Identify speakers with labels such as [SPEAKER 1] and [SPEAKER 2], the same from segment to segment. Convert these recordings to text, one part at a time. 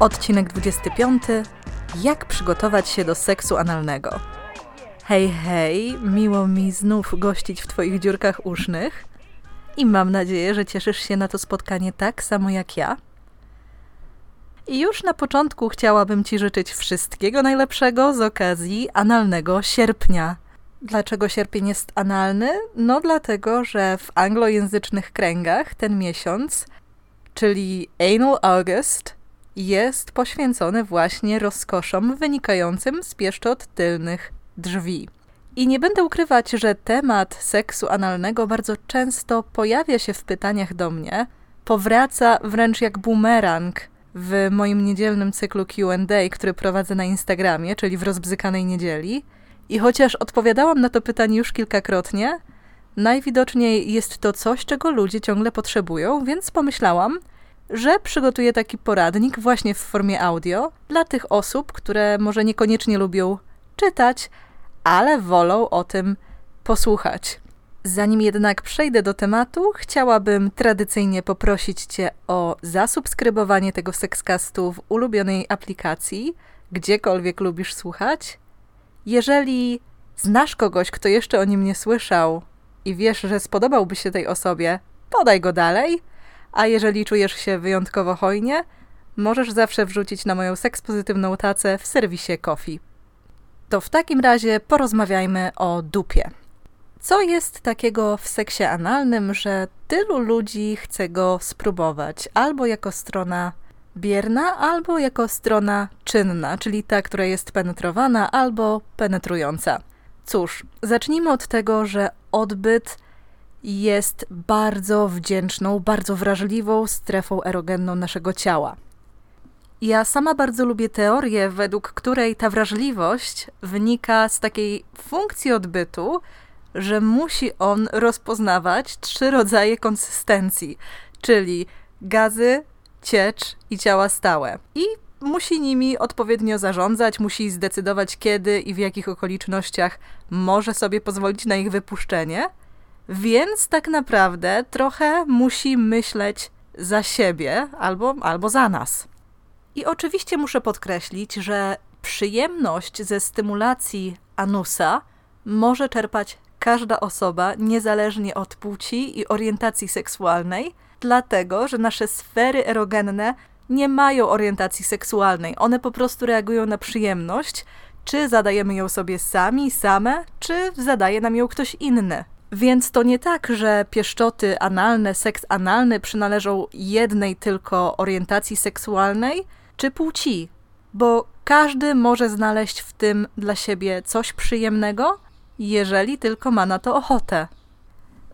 [SPEAKER 1] Odcinek 25. Jak przygotować się do seksu analnego? Hej, hej, miło mi znów gościć w Twoich dziurkach usznych i mam nadzieję, że cieszysz się na to spotkanie tak samo jak ja. I już na początku chciałabym Ci życzyć wszystkiego najlepszego z okazji analnego sierpnia. Dlaczego sierpień jest analny? No dlatego, że w anglojęzycznych kręgach ten miesiąc, czyli Anal August, jest poświęcony właśnie rozkoszom wynikającym z pieszczot tylnych drzwi. I nie będę ukrywać, że temat seksu analnego bardzo często pojawia się w pytaniach do mnie, powraca wręcz jak bumerang w moim niedzielnym cyklu QA, który prowadzę na Instagramie, czyli w rozbzykanej niedzieli. I chociaż odpowiadałam na to pytanie już kilkakrotnie, najwidoczniej jest to coś, czego ludzie ciągle potrzebują, więc pomyślałam, że przygotuję taki poradnik właśnie w formie audio dla tych osób, które może niekoniecznie lubią czytać, ale wolą o tym posłuchać. Zanim jednak przejdę do tematu, chciałabym tradycyjnie poprosić Cię o zasubskrybowanie tego Sexcastu w ulubionej aplikacji, gdziekolwiek lubisz słuchać. Jeżeli znasz kogoś, kto jeszcze o nim nie słyszał i wiesz, że spodobałby się tej osobie, podaj go dalej. A jeżeli czujesz się wyjątkowo hojnie, możesz zawsze wrzucić na moją sekspozytywną tacę w serwisie Coffee. To w takim razie porozmawiajmy o dupie. Co jest takiego w seksie analnym, że tylu ludzi chce go spróbować albo jako strona bierna, albo jako strona czynna, czyli ta, która jest penetrowana albo penetrująca? Cóż, zacznijmy od tego, że odbyt jest bardzo wdzięczną, bardzo wrażliwą strefą erogenną naszego ciała. Ja sama bardzo lubię teorię, według której ta wrażliwość wynika z takiej funkcji odbytu, że musi on rozpoznawać trzy rodzaje konsystencji, czyli gazy, ciecz i ciała stałe. I musi nimi odpowiednio zarządzać, musi zdecydować kiedy i w jakich okolicznościach może sobie pozwolić na ich wypuszczenie, więc tak naprawdę trochę musi myśleć za siebie albo, albo za nas. I oczywiście muszę podkreślić, że przyjemność ze stymulacji anusa może czerpać każda osoba, niezależnie od płci i orientacji seksualnej, dlatego że nasze sfery erogenne nie mają orientacji seksualnej. One po prostu reagują na przyjemność, czy zadajemy ją sobie sami, same, czy zadaje nam ją ktoś inny. Więc to nie tak, że pieszczoty analne, seks analny przynależą jednej tylko orientacji seksualnej czy płci, bo każdy może znaleźć w tym dla siebie coś przyjemnego, jeżeli tylko ma na to ochotę.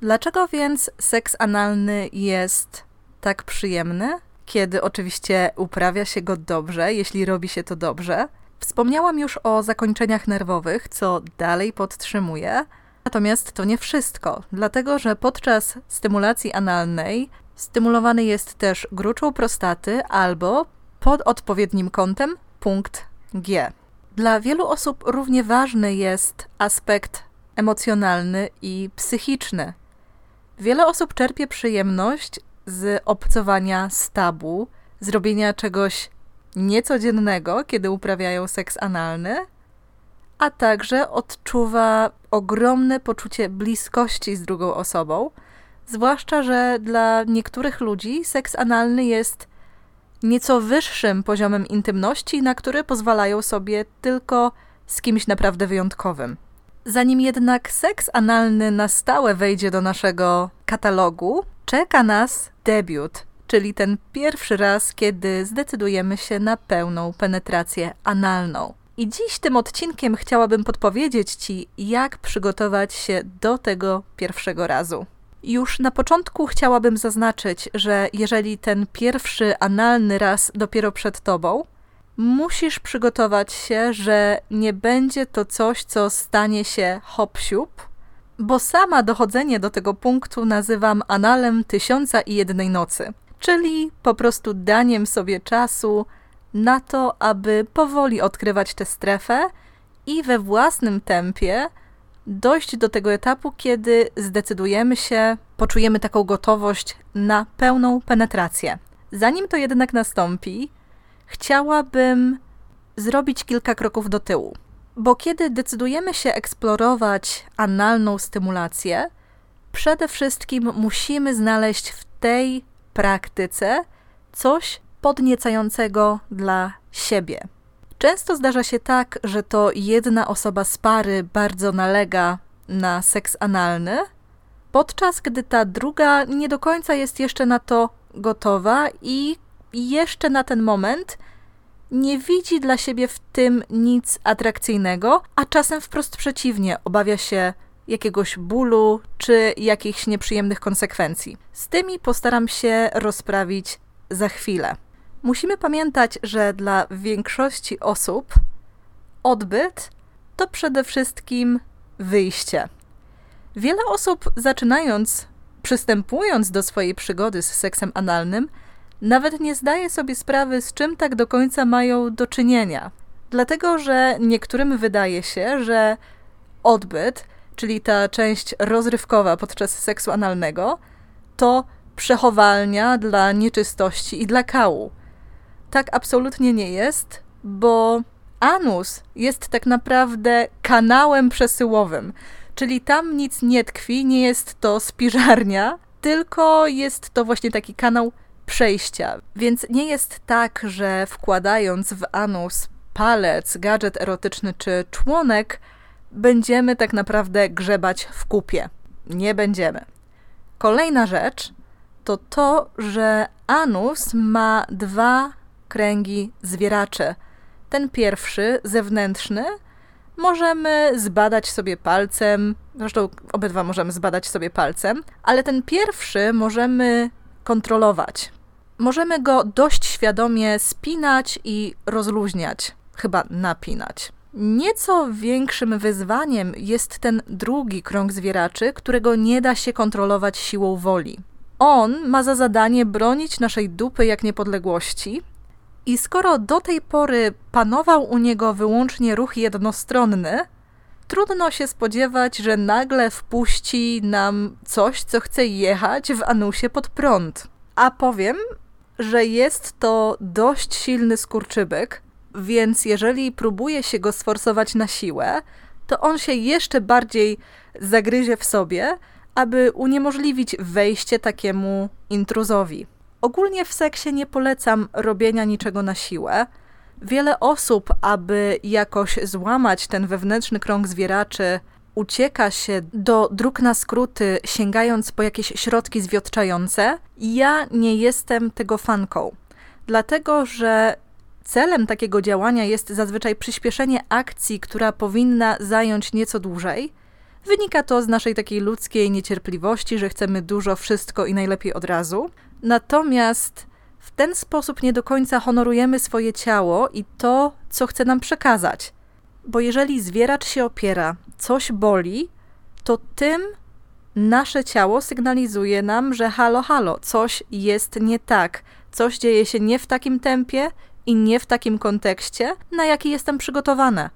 [SPEAKER 1] Dlaczego więc seks analny jest tak przyjemny? Kiedy oczywiście uprawia się go dobrze, jeśli robi się to dobrze. Wspomniałam już o zakończeniach nerwowych, co dalej podtrzymuję. Natomiast to nie wszystko, dlatego że podczas stymulacji analnej stymulowany jest też gruczoł prostaty albo pod odpowiednim kątem punkt G. Dla wielu osób równie ważny jest aspekt emocjonalny i psychiczny. Wiele osób czerpie przyjemność z obcowania z tabu, zrobienia czegoś niecodziennego, kiedy uprawiają seks analny, a także odczuwa ogromne poczucie bliskości z drugą osobą, zwłaszcza, że dla niektórych ludzi seks analny jest nieco wyższym poziomem intymności, na który pozwalają sobie tylko z kimś naprawdę wyjątkowym. Zanim jednak seks analny na stałe wejdzie do naszego katalogu, czeka nas debiut, czyli ten pierwszy raz, kiedy zdecydujemy się na pełną penetrację analną. I dziś tym odcinkiem chciałabym podpowiedzieć Ci, jak przygotować się do tego pierwszego razu. Już na początku chciałabym zaznaczyć, że jeżeli ten pierwszy analny raz dopiero przed tobą, musisz przygotować się, że nie będzie to coś, co stanie się hop bo sama dochodzenie do tego punktu nazywam analem tysiąca i jednej nocy, czyli po prostu daniem sobie czasu na to, aby powoli odkrywać tę strefę i we własnym tempie dojść do tego etapu, kiedy zdecydujemy się, poczujemy taką gotowość na pełną penetrację. Zanim to jednak nastąpi, chciałabym zrobić kilka kroków do tyłu. Bo kiedy decydujemy się eksplorować analną stymulację, przede wszystkim musimy znaleźć w tej praktyce coś podniecającego dla siebie. Często zdarza się tak, że to jedna osoba z pary bardzo nalega na seks analny, podczas gdy ta druga nie do końca jest jeszcze na to gotowa i jeszcze na ten moment nie widzi dla siebie w tym nic atrakcyjnego, a czasem wprost przeciwnie, obawia się jakiegoś bólu czy jakichś nieprzyjemnych konsekwencji. Z tymi postaram się rozprawić za chwilę. Musimy pamiętać, że dla większości osób odbyt to przede wszystkim wyjście. Wiele osób zaczynając, przystępując do swojej przygody z seksem analnym, nawet nie zdaje sobie sprawy, z czym tak do końca mają do czynienia. Dlatego, że niektórym wydaje się, że odbyt, czyli ta część rozrywkowa podczas seksu analnego, to przechowalnia dla nieczystości i dla kału. Tak absolutnie nie jest, bo anus jest tak naprawdę kanałem przesyłowym, czyli tam nic nie tkwi, nie jest to spiżarnia, tylko jest to właśnie taki kanał przejścia. Więc nie jest tak, że wkładając w anus palec, gadżet erotyczny czy członek, będziemy tak naprawdę grzebać w kupie. Nie będziemy. Kolejna rzecz to to, że anus ma dwa kręgi zwieracze. Ten pierwszy, zewnętrzny, możemy zbadać sobie palcem, zresztą obydwa możemy zbadać sobie palcem, ale ten pierwszy możemy kontrolować. Możemy go dość świadomie spinać i rozluźniać, chyba napinać. Nieco większym wyzwaniem jest ten drugi krąg zwieraczy, którego nie da się kontrolować siłą woli. On ma za zadanie bronić naszej dupy jak niepodległości, i skoro do tej pory panował u niego wyłącznie ruch jednostronny, trudno się spodziewać, że nagle wpuści nam coś, co chce jechać w anusie pod prąd. A powiem, że jest to dość silny skurczybyk, więc jeżeli próbuje się go sforsować na siłę, to on się jeszcze bardziej zagryzie w sobie, aby uniemożliwić wejście takiemu intruzowi. Ogólnie w seksie nie polecam robienia niczego na siłę. Wiele osób, aby jakoś złamać ten wewnętrzny krąg zwieraczy, ucieka się do dróg na skróty, sięgając po jakieś środki zwiotczające. Ja nie jestem tego fanką, dlatego że celem takiego działania jest zazwyczaj przyspieszenie akcji, która powinna zająć nieco dłużej. Wynika to z naszej takiej ludzkiej niecierpliwości, że chcemy dużo, wszystko i najlepiej od razu. Natomiast w ten sposób nie do końca honorujemy swoje ciało i to, co chce nam przekazać. Bo jeżeli zwieracz się opiera, coś boli, to tym nasze ciało sygnalizuje nam, że halo, halo, coś jest nie tak, coś dzieje się nie w takim tempie i nie w takim kontekście, na jaki jestem przygotowana.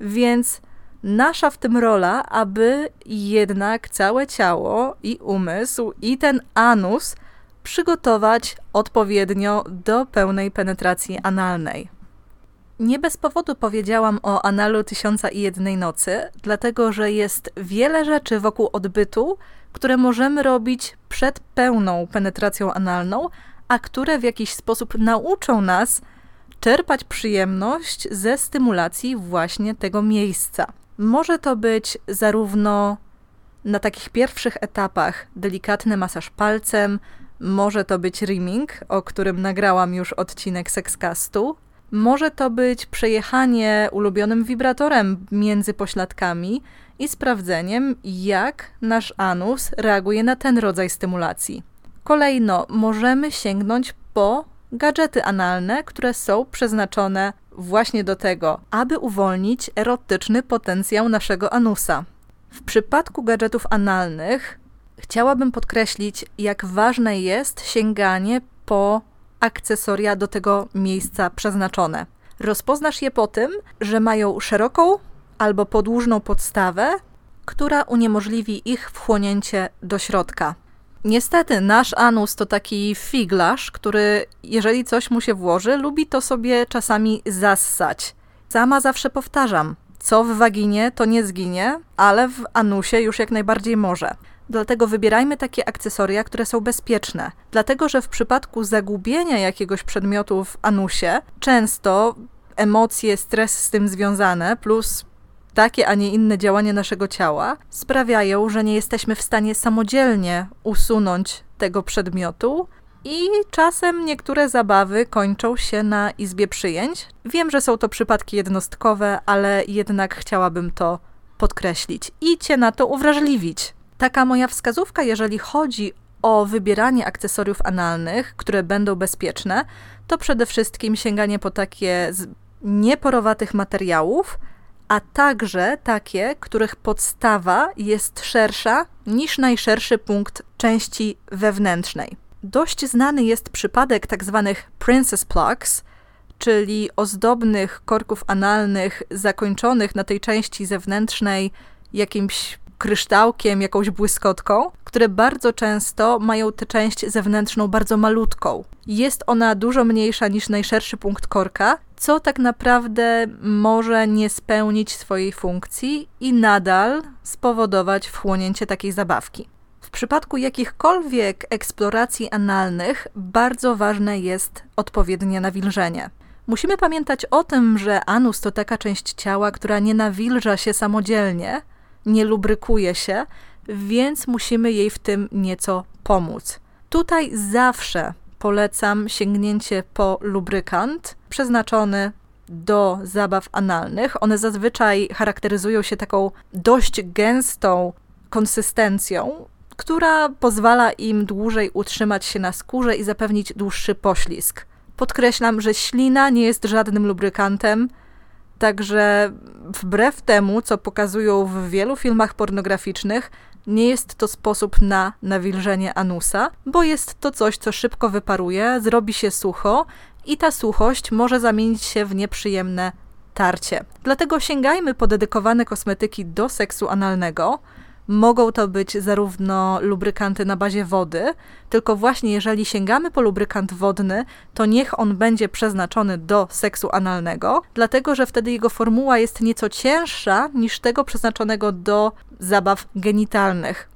[SPEAKER 1] Więc nasza w tym rola, aby jednak całe ciało i umysł i ten anus przygotować odpowiednio do pełnej penetracji analnej. Nie bez powodu powiedziałam o analu Tysiąca i Jednej Nocy, dlatego że jest wiele rzeczy wokół odbytu, które możemy robić przed pełną penetracją analną, a które w jakiś sposób nauczą nas czerpać przyjemność ze stymulacji właśnie tego miejsca. Może to być zarówno na takich pierwszych etapach delikatny masaż palcem, może to być rimming, o którym nagrałam już odcinek Sexcastu. Może to być przejechanie ulubionym wibratorem między pośladkami i sprawdzeniem, jak nasz anus reaguje na ten rodzaj stymulacji. Kolejno, możemy sięgnąć po gadżety analne, które są przeznaczone właśnie do tego, aby uwolnić erotyczny potencjał naszego anusa. W przypadku gadżetów analnych chciałabym podkreślić, jak ważne jest sięganie po akcesoria do tego miejsca przeznaczone. Rozpoznasz je po tym, że mają szeroką albo podłużną podstawę, która uniemożliwi ich wchłonięcie do środka. Niestety, nasz anus to taki figlarz, który, jeżeli coś mu się włoży, lubi to sobie czasami zassać. Sama zawsze powtarzam, co w waginie to nie zginie, ale w anusie już jak najbardziej może. Dlatego wybierajmy takie akcesoria, które są bezpieczne. Dlatego, że w przypadku zagubienia jakiegoś przedmiotu w anusie, często emocje, stres z tym związane, plus takie, a nie inne działania naszego ciała sprawiają, że nie jesteśmy w stanie samodzielnie usunąć tego przedmiotu. I czasem niektóre zabawy kończą się na izbie przyjęć. Wiem, że są to przypadki jednostkowe, ale jednak chciałabym to podkreślić i cię na to uwrażliwić. Taka moja wskazówka, jeżeli chodzi o wybieranie akcesoriów analnych, które będą bezpieczne, to przede wszystkim sięganie po takie z nieporowatych materiałów, a także takie, których podstawa jest szersza niż najszerszy punkt części wewnętrznej. Dość znany jest przypadek tzw. Tak princess plugs, czyli ozdobnych korków analnych zakończonych na tej części zewnętrznej jakimś kryształkiem, jakąś błyskotką, które bardzo często mają tę część zewnętrzną bardzo malutką. Jest ona dużo mniejsza niż najszerszy punkt korka, co tak naprawdę może nie spełnić swojej funkcji i nadal spowodować wchłonięcie takiej zabawki. W przypadku jakichkolwiek eksploracji analnych bardzo ważne jest odpowiednie nawilżenie. Musimy pamiętać o tym, że anus to taka część ciała, która nie nawilża się samodzielnie, nie lubrykuje się, więc musimy jej w tym nieco pomóc. Tutaj zawsze polecam sięgnięcie po lubrykant przeznaczony do zabaw analnych. One zazwyczaj charakteryzują się taką dość gęstą konsystencją, która pozwala im dłużej utrzymać się na skórze i zapewnić dłuższy poślizg. Podkreślam, że ślina nie jest żadnym lubrykantem, Także wbrew temu, co pokazują w wielu filmach pornograficznych, nie jest to sposób na nawilżenie anusa, bo jest to coś, co szybko wyparuje, zrobi się sucho i ta suchość może zamienić się w nieprzyjemne tarcie. Dlatego sięgajmy po dedykowane kosmetyki do seksu analnego, Mogą to być zarówno lubrykanty na bazie wody, tylko właśnie jeżeli sięgamy po lubrykant wodny, to niech on będzie przeznaczony do seksu analnego, dlatego że wtedy jego formuła jest nieco cięższa niż tego przeznaczonego do zabaw genitalnych.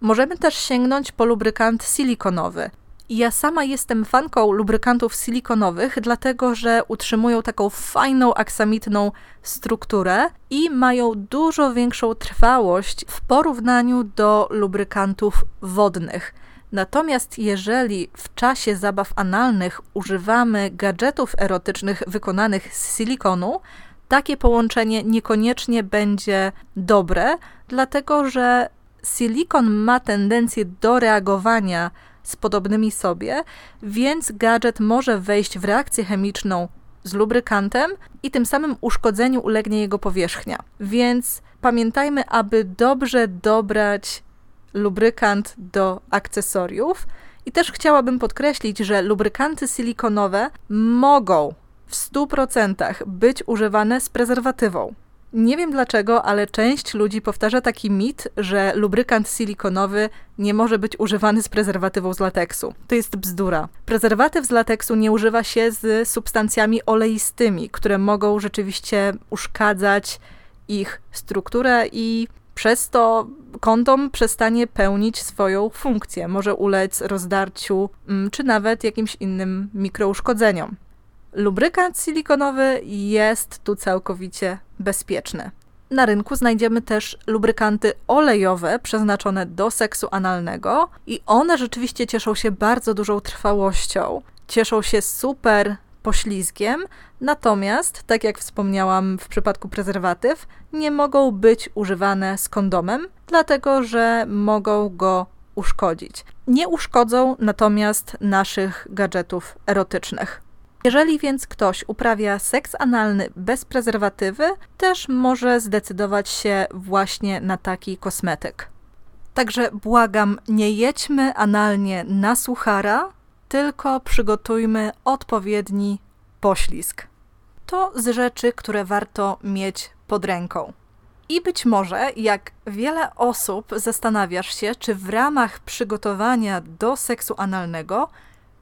[SPEAKER 1] Możemy też sięgnąć po lubrykant silikonowy. Ja sama jestem fanką lubrykantów silikonowych, dlatego że utrzymują taką fajną, aksamitną strukturę i mają dużo większą trwałość w porównaniu do lubrykantów wodnych. Natomiast jeżeli w czasie zabaw analnych używamy gadżetów erotycznych wykonanych z silikonu, takie połączenie niekoniecznie będzie dobre, dlatego że silikon ma tendencję do reagowania z podobnymi sobie, więc gadżet może wejść w reakcję chemiczną z lubrykantem i tym samym uszkodzeniu ulegnie jego powierzchnia. Więc pamiętajmy, aby dobrze dobrać lubrykant do akcesoriów. I też chciałabym podkreślić, że lubrykanty silikonowe mogą w 100% być używane z prezerwatywą. Nie wiem dlaczego, ale część ludzi powtarza taki mit, że lubrykant silikonowy nie może być używany z prezerwatywą z lateksu. To jest bzdura. Prezerwatyw z lateksu nie używa się z substancjami oleistymi, które mogą rzeczywiście uszkadzać ich strukturę i przez to kondom przestanie pełnić swoją funkcję. Może ulec rozdarciu, mm, czy nawet jakimś innym mikrouszkodzeniom. Lubrykant silikonowy jest tu całkowicie bezpieczny. Na rynku znajdziemy też lubrykanty olejowe przeznaczone do seksu analnego i one rzeczywiście cieszą się bardzo dużą trwałością. Cieszą się super poślizgiem, natomiast, tak jak wspomniałam w przypadku prezerwatyw, nie mogą być używane z kondomem, dlatego że mogą go uszkodzić. Nie uszkodzą natomiast naszych gadżetów erotycznych. Jeżeli więc ktoś uprawia seks analny bez prezerwatywy, też może zdecydować się właśnie na taki kosmetyk. Także błagam, nie jedźmy analnie na suchara, tylko przygotujmy odpowiedni poślizg. To z rzeczy, które warto mieć pod ręką. I być może, jak wiele osób, zastanawiasz się, czy w ramach przygotowania do seksu analnego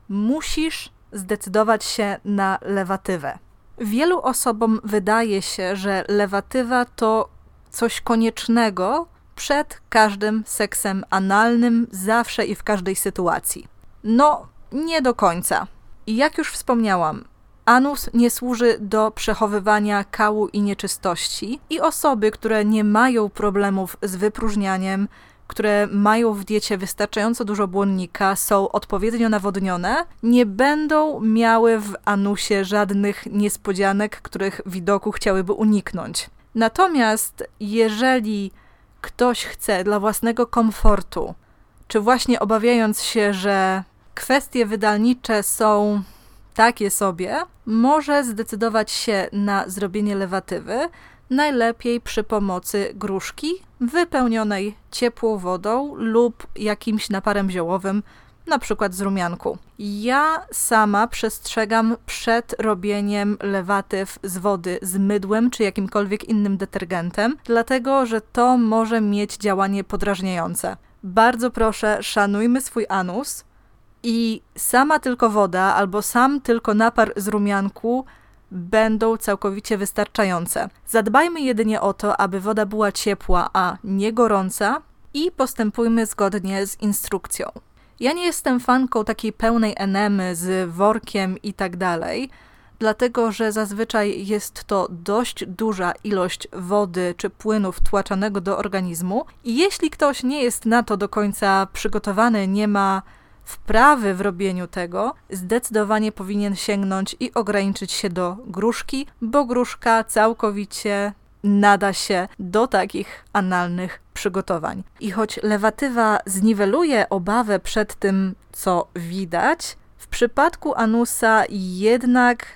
[SPEAKER 1] musisz zdecydować się na lewatywę. Wielu osobom wydaje się, że lewatywa to coś koniecznego przed każdym seksem analnym, zawsze i w każdej sytuacji. No, nie do końca. Jak już wspomniałam, anus nie służy do przechowywania kału i nieczystości, i osoby, które nie mają problemów z wypróżnianiem, które mają w diecie wystarczająco dużo błonnika, są odpowiednio nawodnione, nie będą miały w anusie żadnych niespodzianek, których widoku chciałyby uniknąć. Natomiast jeżeli ktoś chce dla własnego komfortu, czy właśnie obawiając się, że kwestie wydalnicze są takie sobie, może zdecydować się na zrobienie lewatywy, najlepiej przy pomocy gruszki wypełnionej ciepłą wodą lub jakimś naparem ziołowym, na przykład z rumianku. Ja sama przestrzegam przed robieniem lewatyw z wody z mydłem czy jakimkolwiek innym detergentem, dlatego że to może mieć działanie podrażniające. Bardzo proszę, szanujmy swój anus i sama tylko woda albo sam tylko napar z rumianku będą całkowicie wystarczające. Zadbajmy jedynie o to, aby woda była ciepła, a nie gorąca i postępujmy zgodnie z instrukcją. Ja nie jestem fanką takiej pełnej enemy z workiem i tak dalej, dlatego że zazwyczaj jest to dość duża ilość wody czy płynu wtłaczanego do organizmu i jeśli ktoś nie jest na to do końca przygotowany, nie ma wprawy w robieniu tego, zdecydowanie powinien sięgnąć i ograniczyć się do gruszki, bo gruszka całkowicie nada się do takich analnych przygotowań. I choć lewatywa zniweluje obawę przed tym, co widać, w przypadku anusa jednak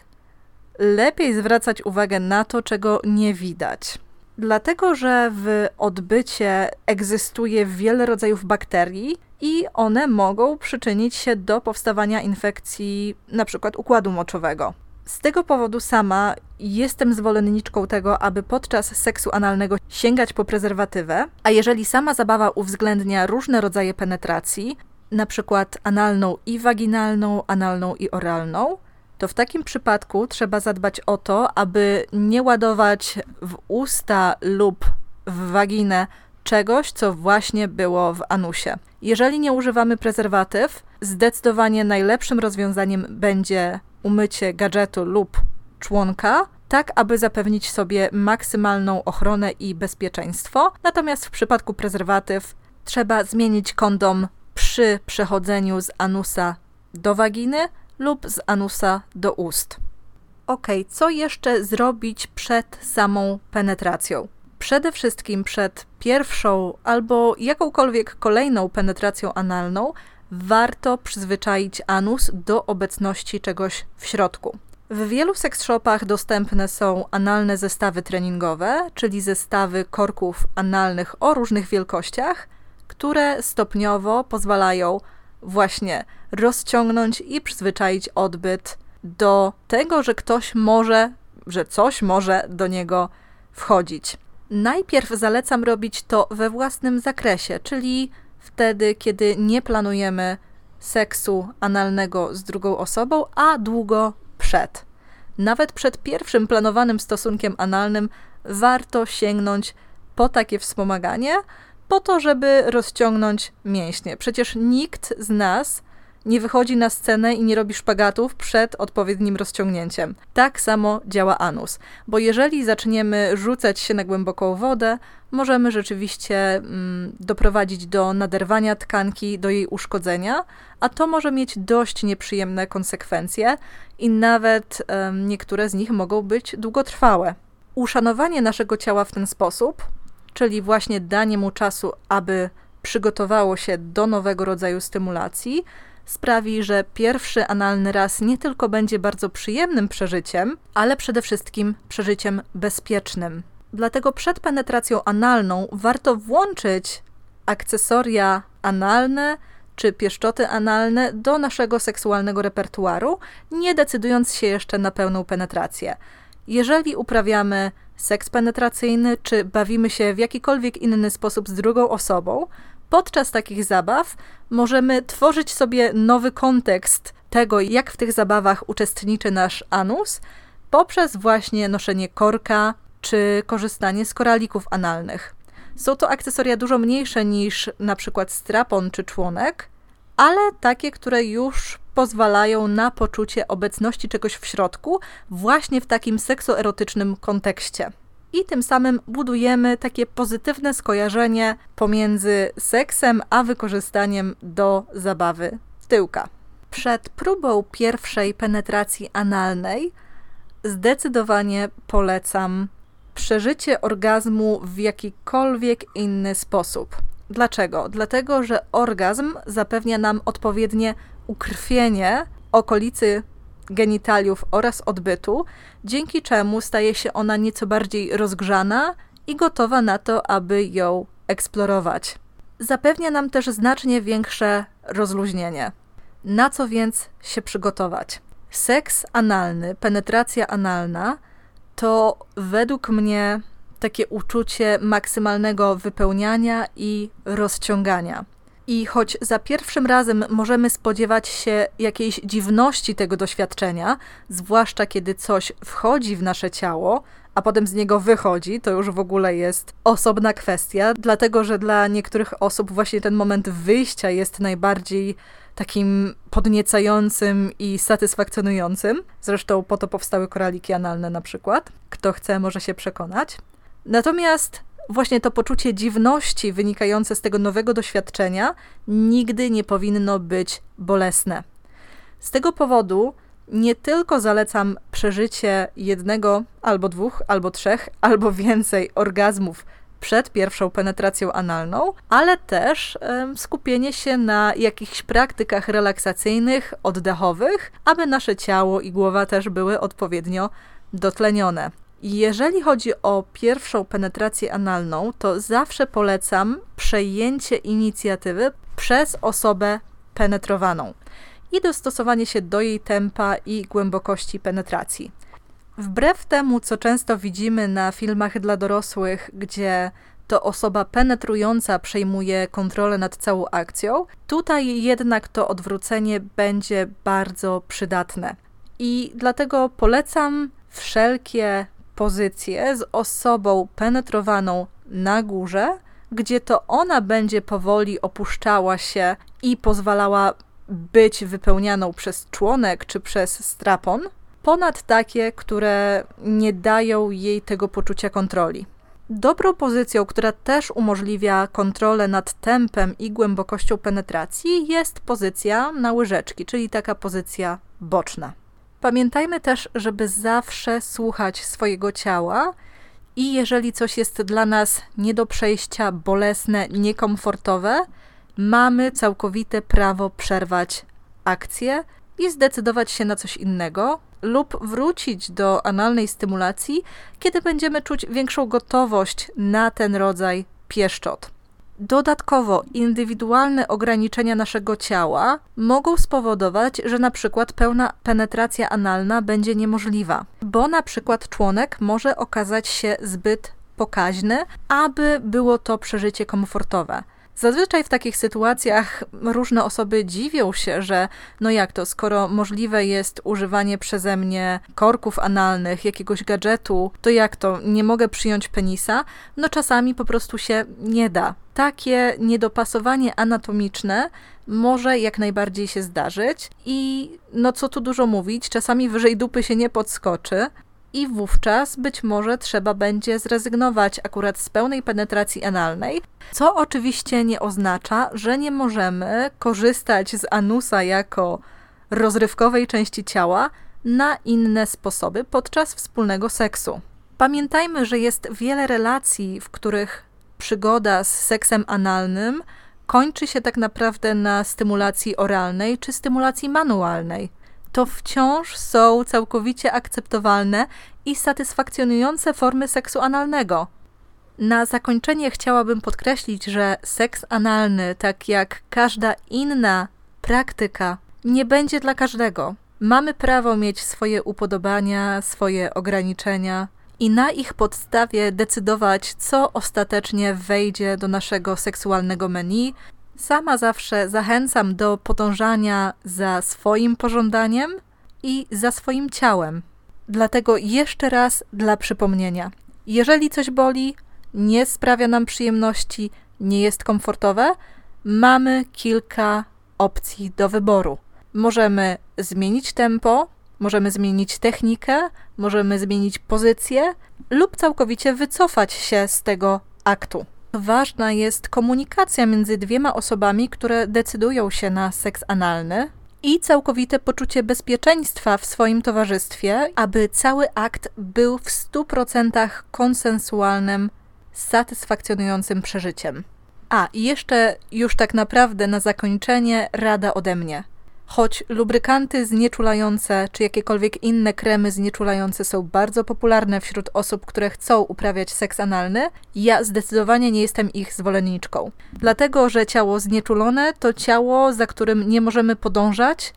[SPEAKER 1] lepiej zwracać uwagę na to, czego nie widać. Dlatego, że w odbycie egzystuje wiele rodzajów bakterii i one mogą przyczynić się do powstawania infekcji np. układu moczowego. Z tego powodu sama jestem zwolenniczką tego, aby podczas seksu analnego sięgać po prezerwatywę, a jeżeli sama zabawa uwzględnia różne rodzaje penetracji, przykład analną i waginalną, analną i oralną, to w takim przypadku trzeba zadbać o to, aby nie ładować w usta lub w waginę czegoś, co właśnie było w anusie. Jeżeli nie używamy prezerwatyw, zdecydowanie najlepszym rozwiązaniem będzie umycie gadżetu lub członka, tak aby zapewnić sobie maksymalną ochronę i bezpieczeństwo. Natomiast w przypadku prezerwatyw trzeba zmienić kondom przy przechodzeniu z anusa do waginy lub z anusa do ust. Ok, co jeszcze zrobić przed samą penetracją? Przede wszystkim przed pierwszą albo jakąkolwiek kolejną penetracją analną warto przyzwyczaić anus do obecności czegoś w środku. W wielu seks shopach dostępne są analne zestawy treningowe, czyli zestawy korków analnych o różnych wielkościach, które stopniowo pozwalają właśnie rozciągnąć i przyzwyczaić odbyt do tego, że ktoś może, że coś może do niego wchodzić. Najpierw zalecam robić to we własnym zakresie, czyli wtedy, kiedy nie planujemy seksu analnego z drugą osobą, a długo przed. Nawet przed pierwszym planowanym stosunkiem analnym warto sięgnąć po takie wspomaganie, po to, żeby rozciągnąć mięśnie. Przecież nikt z nas nie wychodzi na scenę i nie robi szpagatów przed odpowiednim rozciągnięciem. Tak samo działa anus, bo jeżeli zaczniemy rzucać się na głęboką wodę, możemy rzeczywiście mm, doprowadzić do naderwania tkanki, do jej uszkodzenia, a to może mieć dość nieprzyjemne konsekwencje i nawet niektóre z nich mogą być długotrwałe. Uszanowanie naszego ciała w ten sposób, czyli właśnie danie mu czasu, aby przygotowało się do nowego rodzaju stymulacji, sprawi, że pierwszy analny raz nie tylko będzie bardzo przyjemnym przeżyciem, ale przede wszystkim przeżyciem bezpiecznym. Dlatego przed penetracją analną warto włączyć akcesoria analne czy pieszczoty analne do naszego seksualnego repertuaru, nie decydując się jeszcze na pełną penetrację. Jeżeli uprawiamy seks penetracyjny, czy bawimy się w jakikolwiek inny sposób z drugą osobą, podczas takich zabaw możemy tworzyć sobie nowy kontekst tego, jak w tych zabawach uczestniczy nasz anus, poprzez właśnie noszenie korka czy korzystanie z koralików analnych. Są to akcesoria dużo mniejsze niż na przykład strapon czy członek, ale takie, które już pozwalają na poczucie obecności czegoś w środku, właśnie w takim seksoerotycznym kontekście. I tym samym budujemy takie pozytywne skojarzenie pomiędzy seksem a wykorzystaniem do zabawy tyłka. Przed próbą pierwszej penetracji analnej zdecydowanie polecam przeżycie orgazmu w jakikolwiek inny sposób. Dlaczego? Dlatego, że orgazm zapewnia nam odpowiednie ukrwienie okolicy genitaliów oraz odbytu, dzięki czemu staje się ona nieco bardziej rozgrzana i gotowa na to, aby ją eksplorować. Zapewnia nam też znacznie większe rozluźnienie. Na co więc się przygotować? Seks analny, penetracja analna to według mnie takie uczucie maksymalnego wypełniania i rozciągania. I choć za pierwszym razem możemy spodziewać się jakiejś dziwności tego doświadczenia, zwłaszcza kiedy coś wchodzi w nasze ciało, a potem z niego wychodzi, to już w ogóle jest osobna kwestia, dlatego że dla niektórych osób właśnie ten moment wyjścia jest najbardziej takim podniecającym i satysfakcjonującym. Zresztą po to powstały koraliki analne na przykład. Kto chce, może się przekonać. Natomiast właśnie to poczucie dziwności wynikające z tego nowego doświadczenia nigdy nie powinno być bolesne. Z tego powodu nie tylko zalecam przeżycie jednego, albo dwóch, albo trzech, albo więcej orgazmów przed pierwszą penetracją analną, ale też skupienie się na jakichś praktykach relaksacyjnych, oddechowych, aby nasze ciało i głowa też były odpowiednio dotlenione. Jeżeli chodzi o pierwszą penetrację analną, to zawsze polecam przejęcie inicjatywy przez osobę penetrowaną i dostosowanie się do jej tempa i głębokości penetracji. Wbrew temu, co często widzimy na filmach dla dorosłych, gdzie to osoba penetrująca przejmuje kontrolę nad całą akcją, tutaj jednak to odwrócenie będzie bardzo przydatne. I dlatego polecam wszelkie pozycję z osobą penetrowaną na górze, gdzie to ona będzie powoli opuszczała się i pozwalała być wypełnianą przez członek czy przez strapon, ponad takie, które nie dają jej tego poczucia kontroli. Dobrą pozycją, która też umożliwia kontrolę nad tempem i głębokością penetracji, jest pozycja na łyżeczki, czyli taka pozycja boczna. Pamiętajmy też, żeby zawsze słuchać swojego ciała i jeżeli coś jest dla nas nie do przejścia, bolesne, niekomfortowe, mamy całkowite prawo przerwać akcję i zdecydować się na coś innego lub wrócić do analnej stymulacji, kiedy będziemy czuć większą gotowość na ten rodzaj pieszczot. Dodatkowo indywidualne ograniczenia naszego ciała mogą spowodować, że na przykład pełna penetracja analna będzie niemożliwa, bo na przykład członek może okazać się zbyt pokaźny, aby było to przeżycie komfortowe. Zazwyczaj w takich sytuacjach różne osoby dziwią się, że no jak to, skoro możliwe jest używanie przeze mnie korków analnych, jakiegoś gadżetu, to jak to, nie mogę przyjąć penisa? No czasami po prostu się nie da. Takie niedopasowanie anatomiczne może jak najbardziej się zdarzyć i no co tu dużo mówić, czasami wyżej dupy się nie podskoczy, i wówczas być może trzeba będzie zrezygnować akurat z pełnej penetracji analnej, co oczywiście nie oznacza, że nie możemy korzystać z anusa jako rozrywkowej części ciała na inne sposoby podczas wspólnego seksu. Pamiętajmy, że jest wiele relacji, w których przygoda z seksem analnym kończy się tak naprawdę na stymulacji oralnej czy stymulacji manualnej to wciąż są całkowicie akceptowalne i satysfakcjonujące formy seksu analnego. Na zakończenie chciałabym podkreślić, że seks analny, tak jak każda inna praktyka, nie będzie dla każdego. Mamy prawo mieć swoje upodobania, swoje ograniczenia i na ich podstawie decydować, co ostatecznie wejdzie do naszego seksualnego menu, Sama zawsze zachęcam do podążania za swoim pożądaniem i za swoim ciałem. Dlatego jeszcze raz dla przypomnienia: jeżeli coś boli, nie sprawia nam przyjemności, nie jest komfortowe, mamy kilka opcji do wyboru. Możemy zmienić tempo, możemy zmienić technikę, możemy zmienić pozycję lub całkowicie wycofać się z tego aktu. Ważna jest komunikacja między dwiema osobami, które decydują się na seks analny i całkowite poczucie bezpieczeństwa w swoim towarzystwie, aby cały akt był w 100% konsensualnym, satysfakcjonującym przeżyciem. A, i jeszcze już tak naprawdę na zakończenie rada ode mnie. Choć lubrykanty znieczulające czy jakiekolwiek inne kremy znieczulające są bardzo popularne wśród osób, które chcą uprawiać seks analny, ja zdecydowanie nie jestem ich zwolenniczką. Dlatego, że ciało znieczulone to ciało, za którym nie możemy podążać,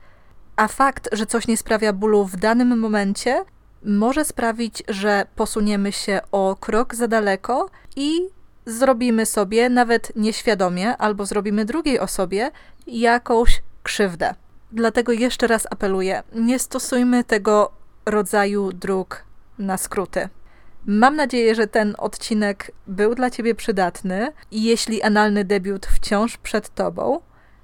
[SPEAKER 1] a fakt, że coś nie sprawia bólu w danym momencie, może sprawić, że posuniemy się o krok za daleko i zrobimy sobie, nawet nieświadomie, albo zrobimy drugiej osobie jakąś krzywdę. Dlatego jeszcze raz apeluję: nie stosujmy tego rodzaju dróg na skróty. Mam nadzieję, że ten odcinek był dla Ciebie przydatny i jeśli analny debiut wciąż przed Tobą,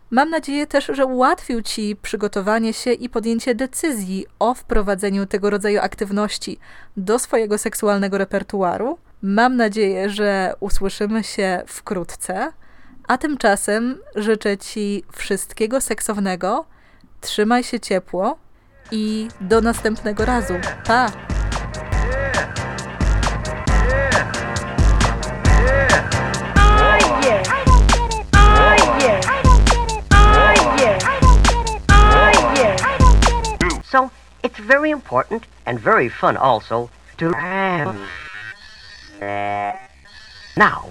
[SPEAKER 1] mam nadzieję też, że ułatwił Ci przygotowanie się i podjęcie decyzji o wprowadzeniu tego rodzaju aktywności do swojego seksualnego repertuaru. Mam nadzieję, że usłyszymy się wkrótce, a tymczasem życzę Ci wszystkiego seksownego Trzymaj się ciepło i do następnego razu. Pa!
[SPEAKER 2] So it's very important and very fun also to. Now,